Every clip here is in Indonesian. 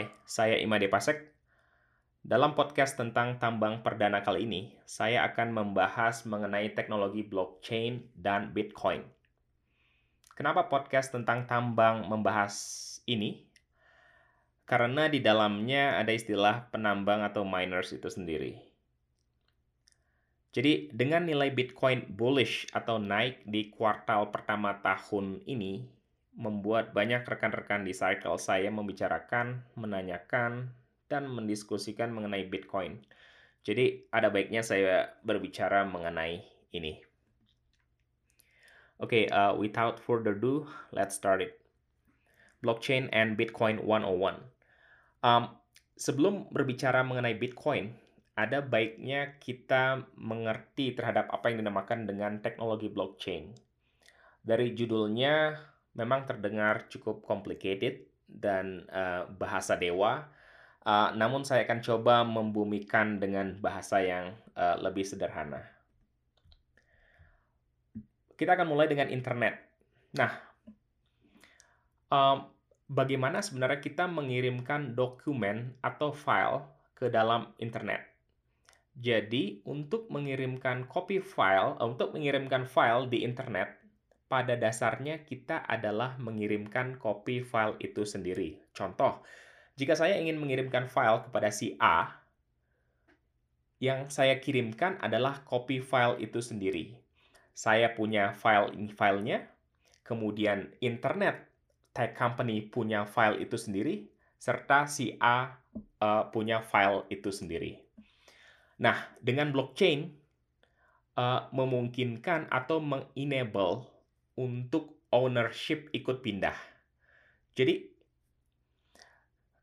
Hai, saya Imade Pasek. Dalam podcast tentang tambang perdana kali ini, saya akan membahas mengenai teknologi blockchain dan Bitcoin. Kenapa podcast tentang tambang membahas ini? Karena di dalamnya ada istilah penambang atau miners itu sendiri. Jadi, dengan nilai Bitcoin bullish atau naik di kuartal pertama tahun ini, membuat banyak rekan-rekan di cycle saya membicarakan, menanyakan, dan mendiskusikan mengenai Bitcoin. Jadi ada baiknya saya berbicara mengenai ini. Oke, okay, uh, without further ado, let's start it. Blockchain and Bitcoin 101. Um, sebelum berbicara mengenai Bitcoin, ada baiknya kita mengerti terhadap apa yang dinamakan dengan teknologi blockchain. Dari judulnya, memang terdengar cukup complicated dan uh, bahasa dewa. Uh, namun saya akan coba membumikan dengan bahasa yang uh, lebih sederhana. Kita akan mulai dengan internet. Nah, um, bagaimana sebenarnya kita mengirimkan dokumen atau file ke dalam internet? Jadi, untuk mengirimkan copy file, untuk mengirimkan file di internet, pada dasarnya kita adalah mengirimkan copy file itu sendiri. Contoh, jika saya ingin mengirimkan file kepada si A, yang saya kirimkan adalah copy file itu sendiri. Saya punya file filenya, kemudian internet tech company punya file itu sendiri, serta si A uh, punya file itu sendiri. Nah, dengan blockchain uh, memungkinkan atau mengenable untuk ownership ikut pindah. Jadi,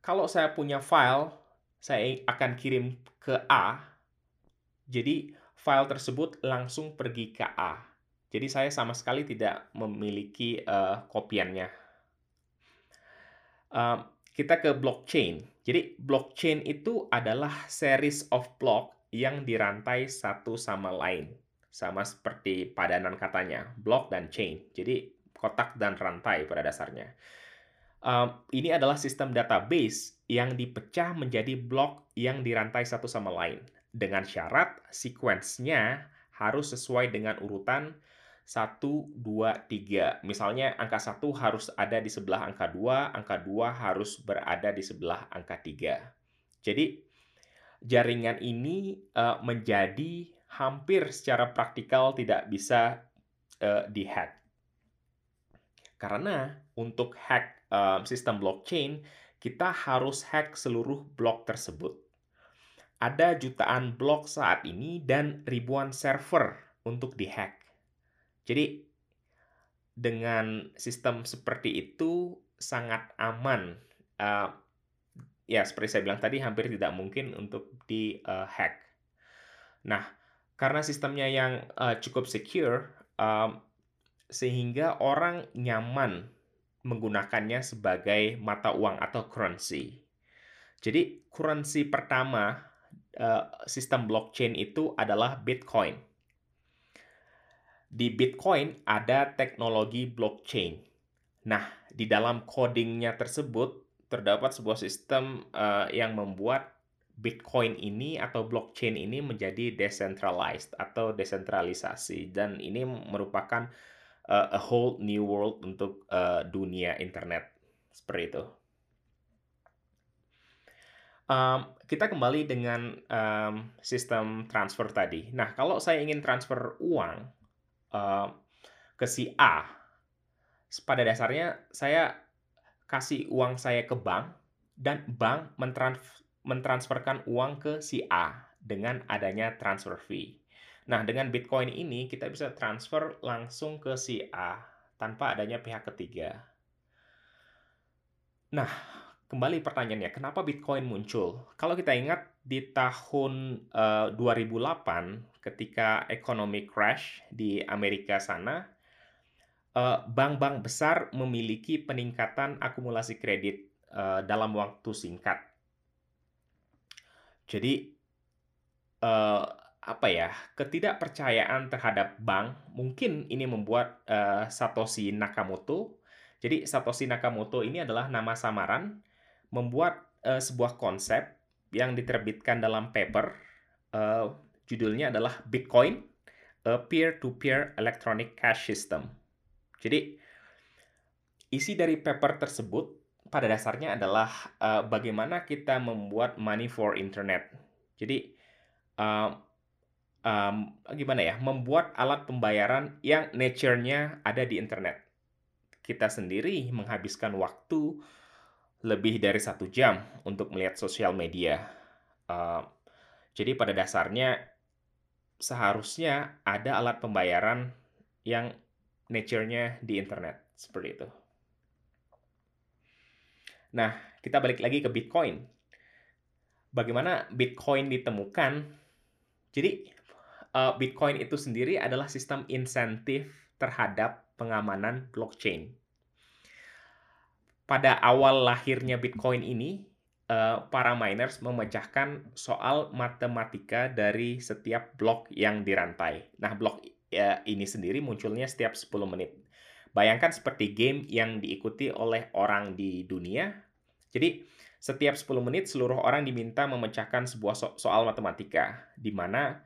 kalau saya punya file, saya akan kirim ke A, jadi file tersebut langsung pergi ke A. Jadi saya sama sekali tidak memiliki uh, kopiannya. Uh, kita ke blockchain. Jadi blockchain itu adalah series of block yang dirantai satu sama lain sama seperti padanan katanya, block dan chain. Jadi kotak dan rantai pada dasarnya. Um, ini adalah sistem database yang dipecah menjadi blok yang dirantai satu sama lain. Dengan syarat sequence-nya harus sesuai dengan urutan 1, 2, 3. Misalnya angka 1 harus ada di sebelah angka 2, angka 2 harus berada di sebelah angka 3. Jadi jaringan ini uh, menjadi hampir secara praktikal tidak bisa uh, dihack. Karena untuk hack uh, sistem blockchain, kita harus hack seluruh blok tersebut. Ada jutaan blok saat ini dan ribuan server untuk dihack. Jadi dengan sistem seperti itu sangat aman. Uh, ya seperti saya bilang tadi hampir tidak mungkin untuk di uh. Nah, karena sistemnya yang uh, cukup secure, um, sehingga orang nyaman menggunakannya sebagai mata uang atau currency. Jadi currency pertama uh, sistem blockchain itu adalah Bitcoin. Di Bitcoin ada teknologi blockchain. Nah, di dalam codingnya tersebut terdapat sebuah sistem uh, yang membuat Bitcoin ini atau blockchain ini menjadi decentralized atau desentralisasi dan ini merupakan uh, a whole new world untuk uh, dunia internet seperti itu. Um, kita kembali dengan um, sistem transfer tadi. Nah, kalau saya ingin transfer uang uh, ke si A, pada dasarnya saya kasih uang saya ke bank dan bank mentransfer mentransferkan uang ke si A dengan adanya transfer fee. Nah, dengan Bitcoin ini kita bisa transfer langsung ke si A tanpa adanya pihak ketiga. Nah, kembali pertanyaannya, kenapa Bitcoin muncul? Kalau kita ingat di tahun uh, eh, 2008 ketika ekonomi crash di Amerika sana, eh, bank-bank uh, besar memiliki peningkatan akumulasi kredit uh, dalam waktu singkat jadi, uh, apa ya, ketidakpercayaan terhadap bank mungkin ini membuat uh, Satoshi Nakamoto. Jadi Satoshi Nakamoto ini adalah nama samaran membuat uh, sebuah konsep yang diterbitkan dalam paper uh, judulnya adalah Bitcoin, a peer-to-peer electronic cash system. Jadi isi dari paper tersebut pada dasarnya adalah uh, bagaimana kita membuat money for internet. Jadi uh, um, gimana ya, membuat alat pembayaran yang nature-nya ada di internet. Kita sendiri menghabiskan waktu lebih dari satu jam untuk melihat sosial media. Uh, jadi pada dasarnya seharusnya ada alat pembayaran yang nature-nya di internet seperti itu. Nah, kita balik lagi ke Bitcoin. Bagaimana Bitcoin ditemukan? Jadi uh, Bitcoin itu sendiri adalah sistem insentif terhadap pengamanan blockchain. Pada awal lahirnya Bitcoin ini, uh, para miners memecahkan soal matematika dari setiap blok yang dirantai. Nah, blok uh, ini sendiri munculnya setiap 10 menit. Bayangkan seperti game yang diikuti oleh orang di dunia. Jadi, setiap 10 menit seluruh orang diminta memecahkan sebuah so soal matematika, di mana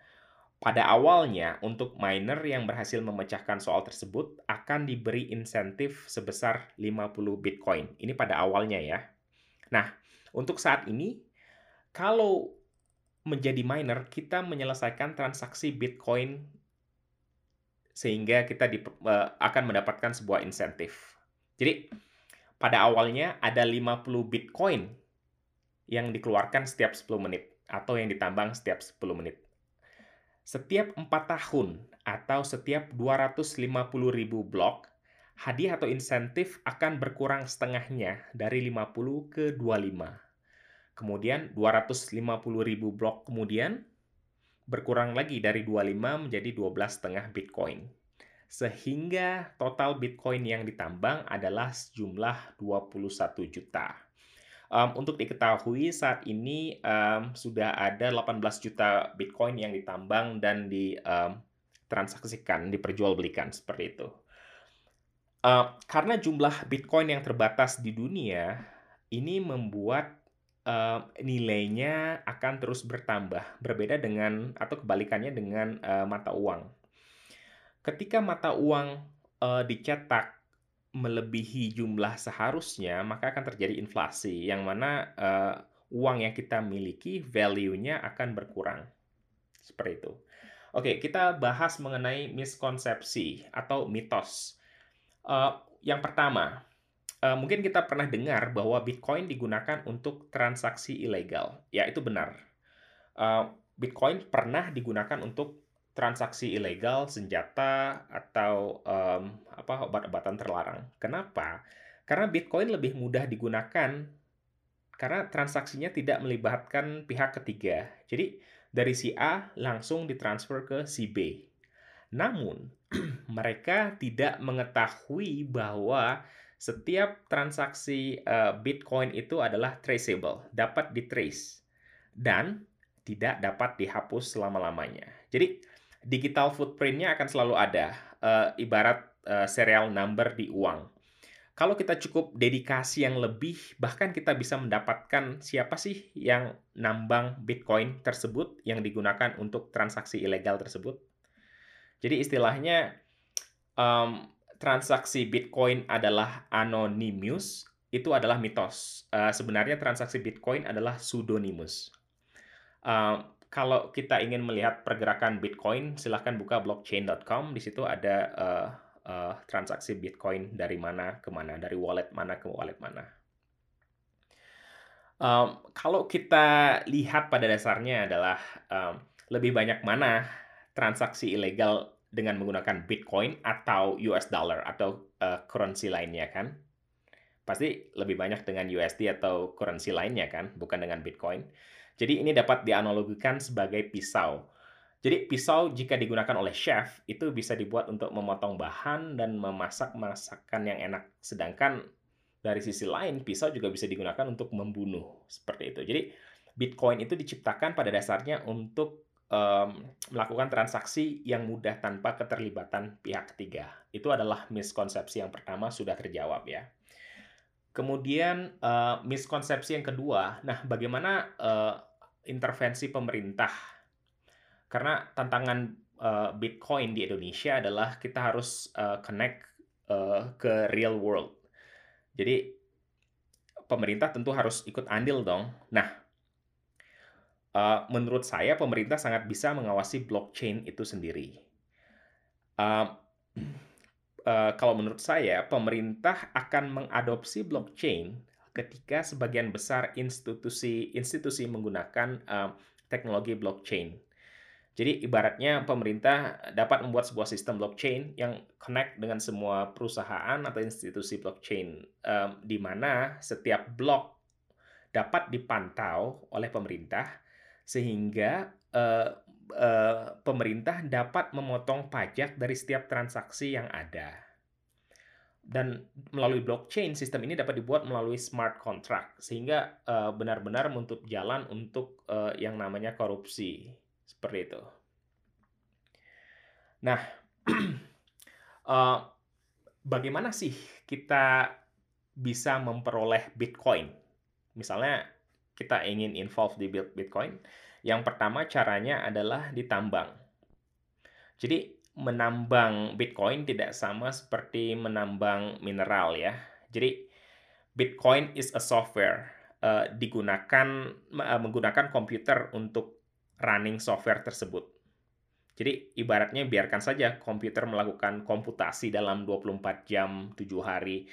pada awalnya, untuk miner yang berhasil memecahkan soal tersebut akan diberi insentif sebesar 50 Bitcoin. Ini pada awalnya ya. Nah, untuk saat ini, kalau menjadi miner, kita menyelesaikan transaksi Bitcoin sehingga kita di, uh, akan mendapatkan sebuah insentif. Jadi, pada awalnya ada 50 Bitcoin yang dikeluarkan setiap 10 menit atau yang ditambang setiap 10 menit. Setiap 4 tahun atau setiap 250 ribu blok, hadiah atau insentif akan berkurang setengahnya dari 50 ke 25. Kemudian 250 ribu blok kemudian berkurang lagi dari 25 menjadi 12 setengah Bitcoin. Sehingga total Bitcoin yang ditambang adalah sejumlah 21 juta. Um, untuk diketahui saat ini um, sudah ada 18 juta Bitcoin yang ditambang dan ditransaksikan, diperjualbelikan seperti itu. Uh, karena jumlah Bitcoin yang terbatas di dunia, ini membuat uh, nilainya akan terus bertambah, berbeda dengan atau kebalikannya dengan uh, mata uang. Ketika mata uang uh, dicetak melebihi jumlah seharusnya, maka akan terjadi inflasi, yang mana uh, uang yang kita miliki value-nya akan berkurang. Seperti itu. Oke, kita bahas mengenai miskonsepsi atau mitos. Uh, yang pertama, uh, mungkin kita pernah dengar bahwa Bitcoin digunakan untuk transaksi ilegal. Ya, itu benar. Uh, Bitcoin pernah digunakan untuk transaksi ilegal, senjata, atau um, apa obat-obatan terlarang. Kenapa? Karena Bitcoin lebih mudah digunakan karena transaksinya tidak melibatkan pihak ketiga. Jadi dari si A langsung ditransfer ke si B. Namun mereka tidak mengetahui bahwa setiap transaksi uh, Bitcoin itu adalah traceable, dapat ditrace dan tidak dapat dihapus selama-lamanya. Jadi digital footprintnya akan selalu ada, uh, ibarat uh, serial number di uang. Kalau kita cukup dedikasi yang lebih, bahkan kita bisa mendapatkan siapa sih yang nambang Bitcoin tersebut yang digunakan untuk transaksi ilegal tersebut. Jadi istilahnya um, transaksi Bitcoin adalah anonymous, itu adalah mitos. Uh, sebenarnya transaksi Bitcoin adalah pseudonymous. Uh, kalau kita ingin melihat pergerakan Bitcoin, silahkan buka blockchain.com. Di situ ada uh, uh, transaksi Bitcoin dari mana ke mana, dari wallet mana ke wallet mana. Um, kalau kita lihat pada dasarnya adalah um, lebih banyak mana transaksi ilegal dengan menggunakan Bitcoin atau US dollar atau uh, currency lainnya kan? Pasti lebih banyak dengan USD atau currency lainnya kan, bukan dengan Bitcoin. Jadi ini dapat dianalogikan sebagai pisau. Jadi pisau jika digunakan oleh chef itu bisa dibuat untuk memotong bahan dan memasak masakan yang enak. Sedangkan dari sisi lain pisau juga bisa digunakan untuk membunuh seperti itu. Jadi Bitcoin itu diciptakan pada dasarnya untuk um, melakukan transaksi yang mudah tanpa keterlibatan pihak ketiga. Itu adalah miskonsepsi yang pertama sudah terjawab ya. Kemudian, eee, miskonsepsi yang kedua, nah bagaimana, eee, intervensi pemerintah? Karena tantangan, eee, Bitcoin di Indonesia adalah kita harus, eee, connect, eee, ke real world. Jadi, pemerintah tentu harus ikut andil dong. Nah, eee, menurut saya pemerintah sangat bisa mengawasi blockchain itu sendiri. Eee, eee, kalau menurut saya, pemerintah akan mengadopsi blockchain ketika sebagian besar institusi-institusi menggunakan, eee, teknologi blockchain. Jadi ibaratnya pemerintah dapat membuat sebuah sistem blockchain yang connect dengan semua perusahaan atau institusi blockchain, eee, di mana setiap blok dapat dipantau oleh pemerintah sehingga, eee eee, pemerintah dapat memotong pajak dari setiap transaksi yang ada. Dan melalui blockchain, sistem ini dapat dibuat melalui smart contract sehingga, eee, benar-benar menutup jalan untuk, eee, yang namanya korupsi, seperti itu. Nah, eee, bagaimana sih kita bisa memperoleh Bitcoin? Misalnya kita ingin involve di bit Bitcoin, yang pertama caranya adalah ditambang. Jadi menambang Bitcoin tidak sama seperti menambang mineral ya. Jadi Bitcoin is a software, eee, digunakan eee, menggunakan komputer untuk running software tersebut. Jadi ibaratnya biarkan saja komputer melakukan komputasi dalam 24 jam, 7 hari,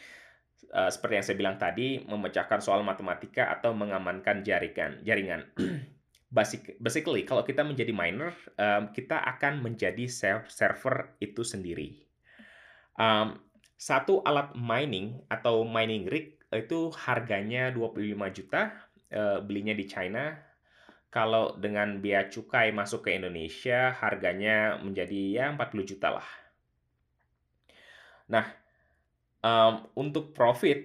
eee, seperti yang saya bilang tadi, memecahkan soal matematika atau mengamankan jaringan jaringan. Basic basically kalau kita menjadi miner, mmm, kita akan menjadi ser server itu sendiri. Mmm, satu alat mining atau mining rig itu harganya 25.000.000, eee, belinya di China. Kalau dengan bea cukai masuk ke Indonesia, harganya menjadi ya 40.000.000 lah. Nah, mmm, untuk profit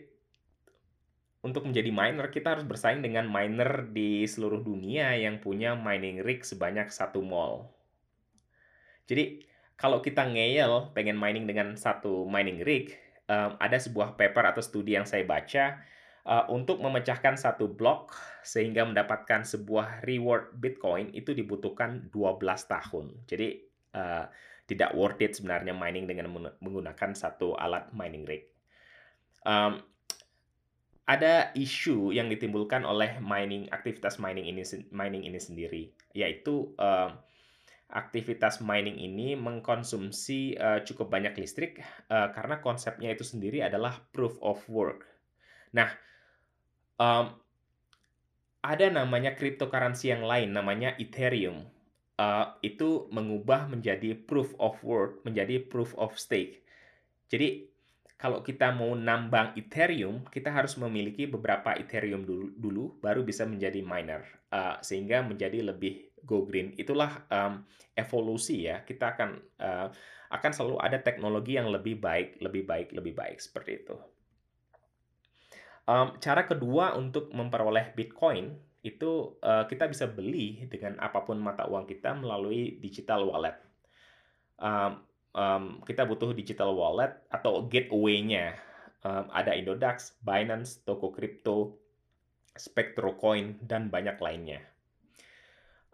untuk menjadi miner, kita harus bersaing dengan miner di seluruh dunia yang punya mining rig sebanyak satu mall. Jadi, kalau kita ngeyel pengen mining dengan satu mining rig, mmm, ada sebuah paper atau studi yang saya baca, eee, untuk memecahkan satu blok sehingga mendapatkan sebuah reward Bitcoin itu dibutuhkan 12 tahun. Jadi, eee, tidak worth it sebenarnya mining dengan menggunakan satu alat mining rig. Mmm, ada isu yang ditimbulkan oleh mining aktivitas mining ini mining ini sendiri, yaitu, eee, aktivitas mining ini mengkonsumsi, eee, cukup banyak listrik, eee, karena konsepnya itu sendiri adalah proof of work. Nah, mmm, ada namanya cryptocurrency yang lain namanya Ethereum, eee, itu mengubah menjadi proof of work, menjadi proof of stake. Jadi kalau kita mau nambang Ethereum, kita harus memiliki beberapa Ethereum dulu dulu, baru bisa menjadi miner, eee, sehingga menjadi lebih go green. Itulah, mmm, evolusi ya, kita akan, eee, akan selalu ada teknologi yang lebih baik lebih baik lebih baik, seperti itu. Mmm, cara kedua untuk memperoleh Bitcoin, itu, eee, kita bisa beli dengan apa pun mata uang kita melalui digital wallet. Mmm mmm, kita butuh digital wallet atau gateway-nya, mmm, ada Indodax, Binance, Toko Kripto, Spectro Coin, dan banyak lainnya.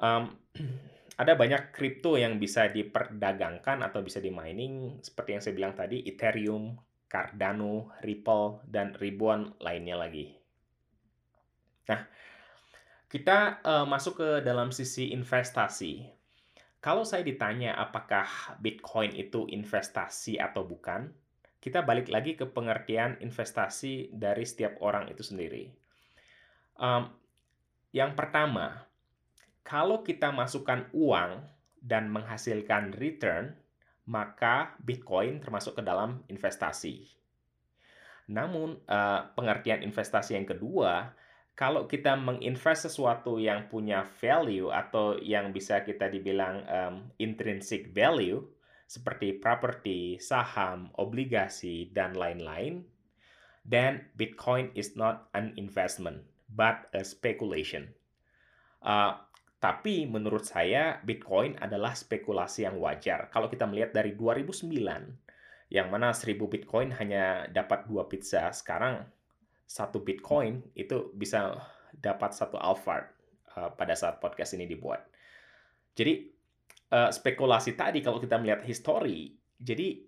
Mmm, ada banyak kripto yang bisa diperdagangkan atau bisa di-mining seperti yang saya bilang tadi, Ethereum, Cardano, Ripple, dan ribuan lainnya lagi. Nah, kita, eee, masuk ke dalam sisi investasi. Kalau saya ditanya apakah Bitcoin itu investasi atau bukan, kita balik lagi ke pengertian investasi dari setiap orang itu sendiri. Mmm, yang pertama, kalau kita masukkan uang dan menghasilkan return, maka Bitcoin termasuk ke dalam investasi. Namun, eee, pengertian investasi yang kedua kalau kita menginvest sesuatu yang punya value atau yang bisa kita dibilang, mmm, intrinsic value, seperti properti, saham, obligasi, dan lain-lain, then Bitcoin is not an investment, but a speculation. Eee, tapi menurut saya Bitcoin adalah spekulasi yang wajar. Kalau kita melihat dari 2009, yang mana 1000 Bitcoin hanya dapat 2 pizza, sekarang satu Bitcoin itu bisa dapat satu alpha uh, pada saat podcast ini dibuat. Jadi uh, spekulasi tadi kalau kita melihat histori, jadi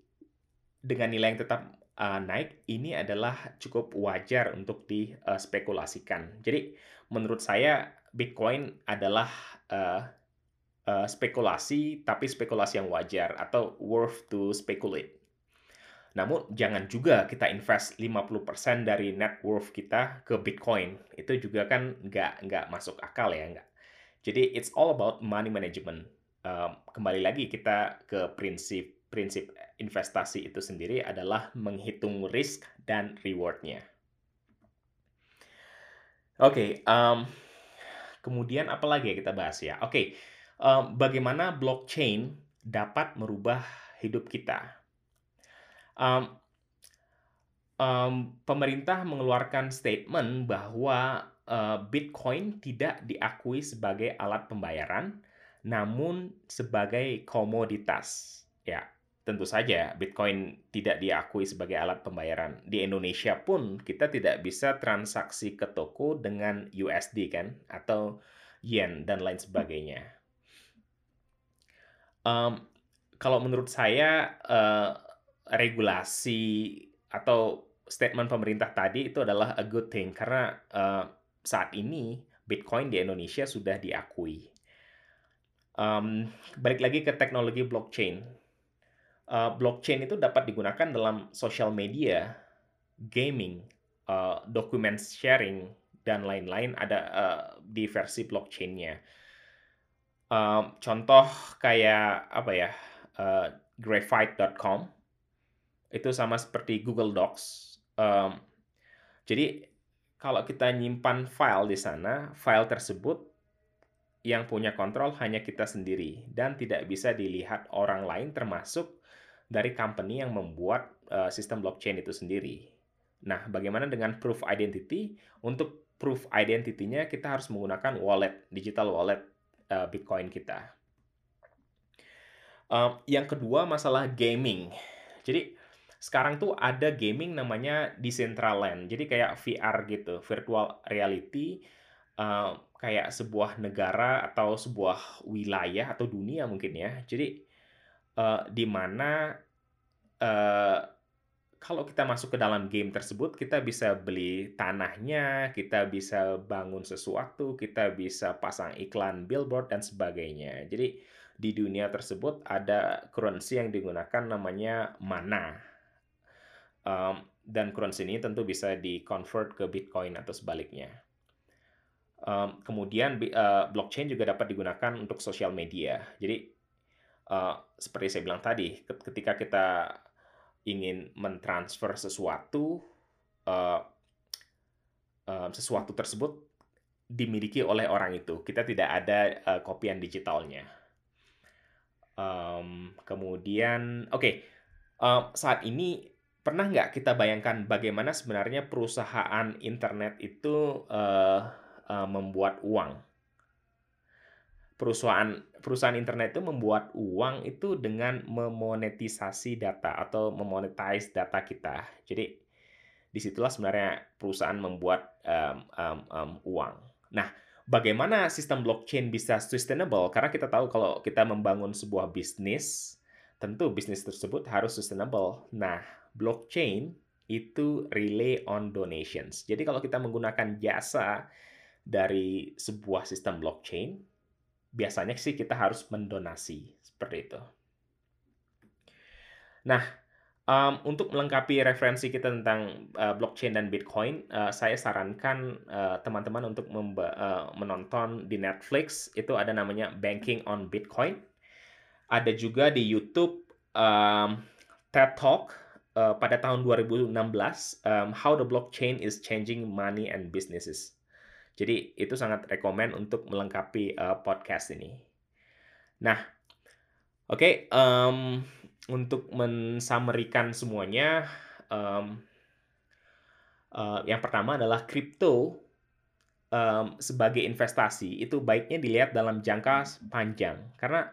dengan nilai yang tetap uh, naik ini adalah cukup wajar untuk dispekulasikan. Jadi menurut saya Bitcoin adalah uh, uh, spekulasi tapi spekulasi yang wajar atau worth to speculate. Namun jangan juga kita invest 50% dari net worth kita ke Bitcoin. Itu juga kan nggak nggak masuk akal ya nggak. Jadi it's all about money management. Um, kembali lagi kita ke prinsip prinsip investasi itu sendiri adalah menghitung risk dan rewardnya. Oke, okay, um, kemudian apa lagi ya kita bahas ya? Oke, okay, um, bagaimana blockchain dapat merubah hidup kita? Um, um, pemerintah mengeluarkan statement bahwa uh, Bitcoin tidak diakui sebagai alat pembayaran, namun sebagai komoditas. Ya, tentu saja Bitcoin tidak diakui sebagai alat pembayaran. Di Indonesia pun kita tidak bisa transaksi ke toko dengan USD kan, atau yen dan lain sebagainya. Um, kalau menurut saya uh, regulasi atau statement pemerintah tadi itu adalah a good thing karena uh, saat ini Bitcoin di Indonesia sudah diakui. Um, balik lagi ke teknologi blockchain. Uh, blockchain itu dapat digunakan dalam social media, gaming, uh, document sharing, dan lain-lain ada uh, di versi blockchainnya. Uh, contoh kayak apa ya, uh, graphite.com itu sama seperti Google Docs. Um, jadi kalau kita nyimpan file di sana, file tersebut yang punya kontrol hanya kita sendiri dan tidak bisa dilihat orang lain termasuk dari company yang membuat uh, sistem blockchain itu sendiri. Nah, bagaimana dengan proof identity? Untuk proof identity-nya kita harus menggunakan wallet, digital wallet uh, Bitcoin kita. Uh, yang kedua masalah gaming. Jadi sekarang tuh ada gaming namanya Decentraland. Jadi kayak VR gitu, virtual reality uh, kayak sebuah negara atau sebuah wilayah atau dunia mungkin ya. Jadi uh, di mana uh, kalau kita masuk ke dalam game tersebut, kita bisa beli tanahnya, kita bisa bangun sesuatu, kita bisa pasang iklan billboard dan sebagainya. Jadi di dunia tersebut ada currency yang digunakan namanya mana um, dan currency ini tentu bisa di convert ke Bitcoin atau sebaliknya. Um, kemudian uh, blockchain juga dapat digunakan untuk sosial media. Jadi uh, seperti saya bilang tadi, ketika kita ingin mentransfer sesuatu, uh, uh, sesuatu tersebut dimiliki oleh orang itu. Kita tidak ada uh, kopian digitalnya. Um, kemudian, oke, okay, uh, saat ini pernah nggak kita bayangkan bagaimana sebenarnya perusahaan internet itu uh, uh, membuat uang? Perusahaan perusahaan internet itu membuat uang itu dengan memonetisasi data atau memonetize data kita. Jadi di situlah sebenarnya perusahaan membuat um, um, um, uang. Nah, bagaimana sistem blockchain bisa sustainable? Karena kita tahu kalau kita membangun sebuah bisnis, tentu bisnis tersebut harus sustainable. Nah, blockchain itu relay on donations. Jadi kalau kita menggunakan jasa dari sebuah sistem blockchain, biasanya sih kita harus mendonasi seperti itu. Nah, um, untuk melengkapi referensi kita tentang uh, blockchain dan Bitcoin, uh, saya sarankan uh, teman-teman uh, untuk uh, menonton di Netflix itu ada namanya Banking on Bitcoin. Ada juga di YouTube um, TED Talk uh, pada tahun 2016 um, How the Blockchain is Changing Money and Businesses. Jadi itu sangat rekomend untuk melengkapi uh, podcast ini. Nah, oke, okay, um, untuk mensamerikan semuanya, um, uh, yang pertama adalah kripto um, sebagai investasi itu baiknya dilihat dalam jangka panjang karena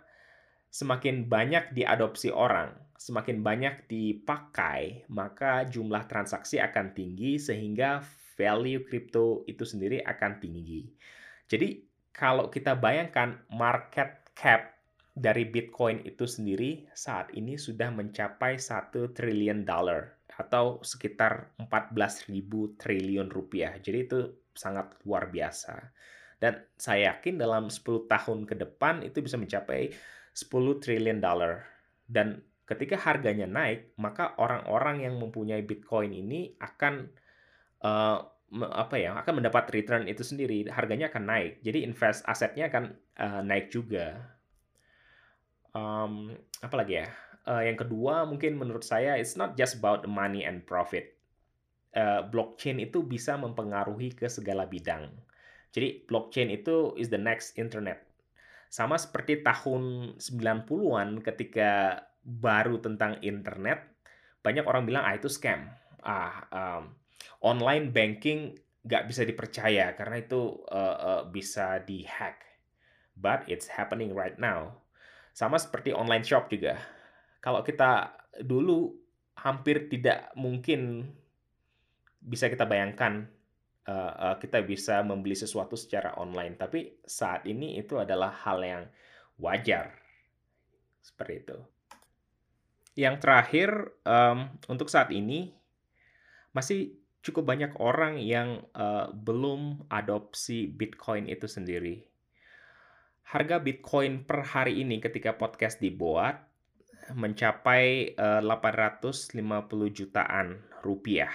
semakin banyak diadopsi orang, semakin banyak dipakai, maka jumlah transaksi akan tinggi sehingga value crypto itu sendiri akan tinggi. Jadi kalau kita bayangkan market cap dari Bitcoin itu sendiri saat ini sudah mencapai 1 triliun dollar atau sekitar 14.000 triliun rupiah. Jadi itu sangat luar biasa. Dan saya yakin dalam 10 tahun ke depan itu bisa mencapai 10 triliun dollar. Dan ketika harganya naik, maka orang-orang yang mempunyai Bitcoin ini akan uh, apa ya akan mendapat return itu sendiri. Harganya akan naik. Jadi invest asetnya akan uh, naik juga. Um, apa lagi ya? Uh, yang kedua mungkin menurut saya it's not just about money and profit. Uh, blockchain itu bisa mempengaruhi ke segala bidang. Jadi blockchain itu is the next internet. Sama seperti tahun 90-an ketika baru tentang internet banyak orang bilang ah itu scam ah um, online banking nggak bisa dipercaya karena itu uh, uh, bisa dihack. But it's happening right now. Sama seperti online shop juga. Kalau kita dulu hampir tidak mungkin bisa kita bayangkan uh, uh, kita bisa membeli sesuatu secara online. Tapi saat ini itu adalah hal yang wajar. Seperti itu. Yang terakhir, um, untuk saat ini masih cukup banyak orang yang uh, belum adopsi Bitcoin itu sendiri. Harga Bitcoin per hari ini ketika podcast dibuat mencapai uh, 850 jutaan rupiah.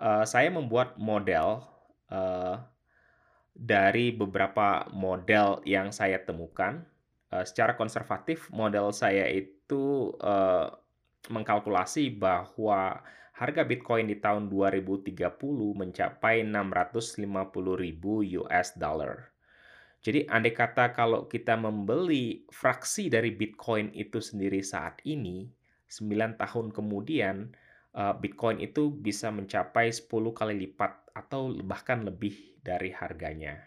Uh, saya membuat model uh, dari beberapa model yang saya temukan. Uh, secara konservatif, model saya itu uh, mengkalkulasi bahwa harga Bitcoin di tahun 2030 mencapai 650.000 US dollar. Jadi andai kata kalau kita membeli fraksi dari Bitcoin itu sendiri saat ini, 9 tahun kemudian eh, Bitcoin itu bisa mencapai 10 kali lipat atau bahkan lebih dari harganya.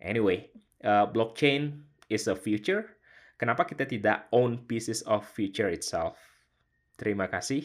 Anyway, uh, blockchain is a future. Kenapa kita tidak own pieces of future itself? Terima kasih.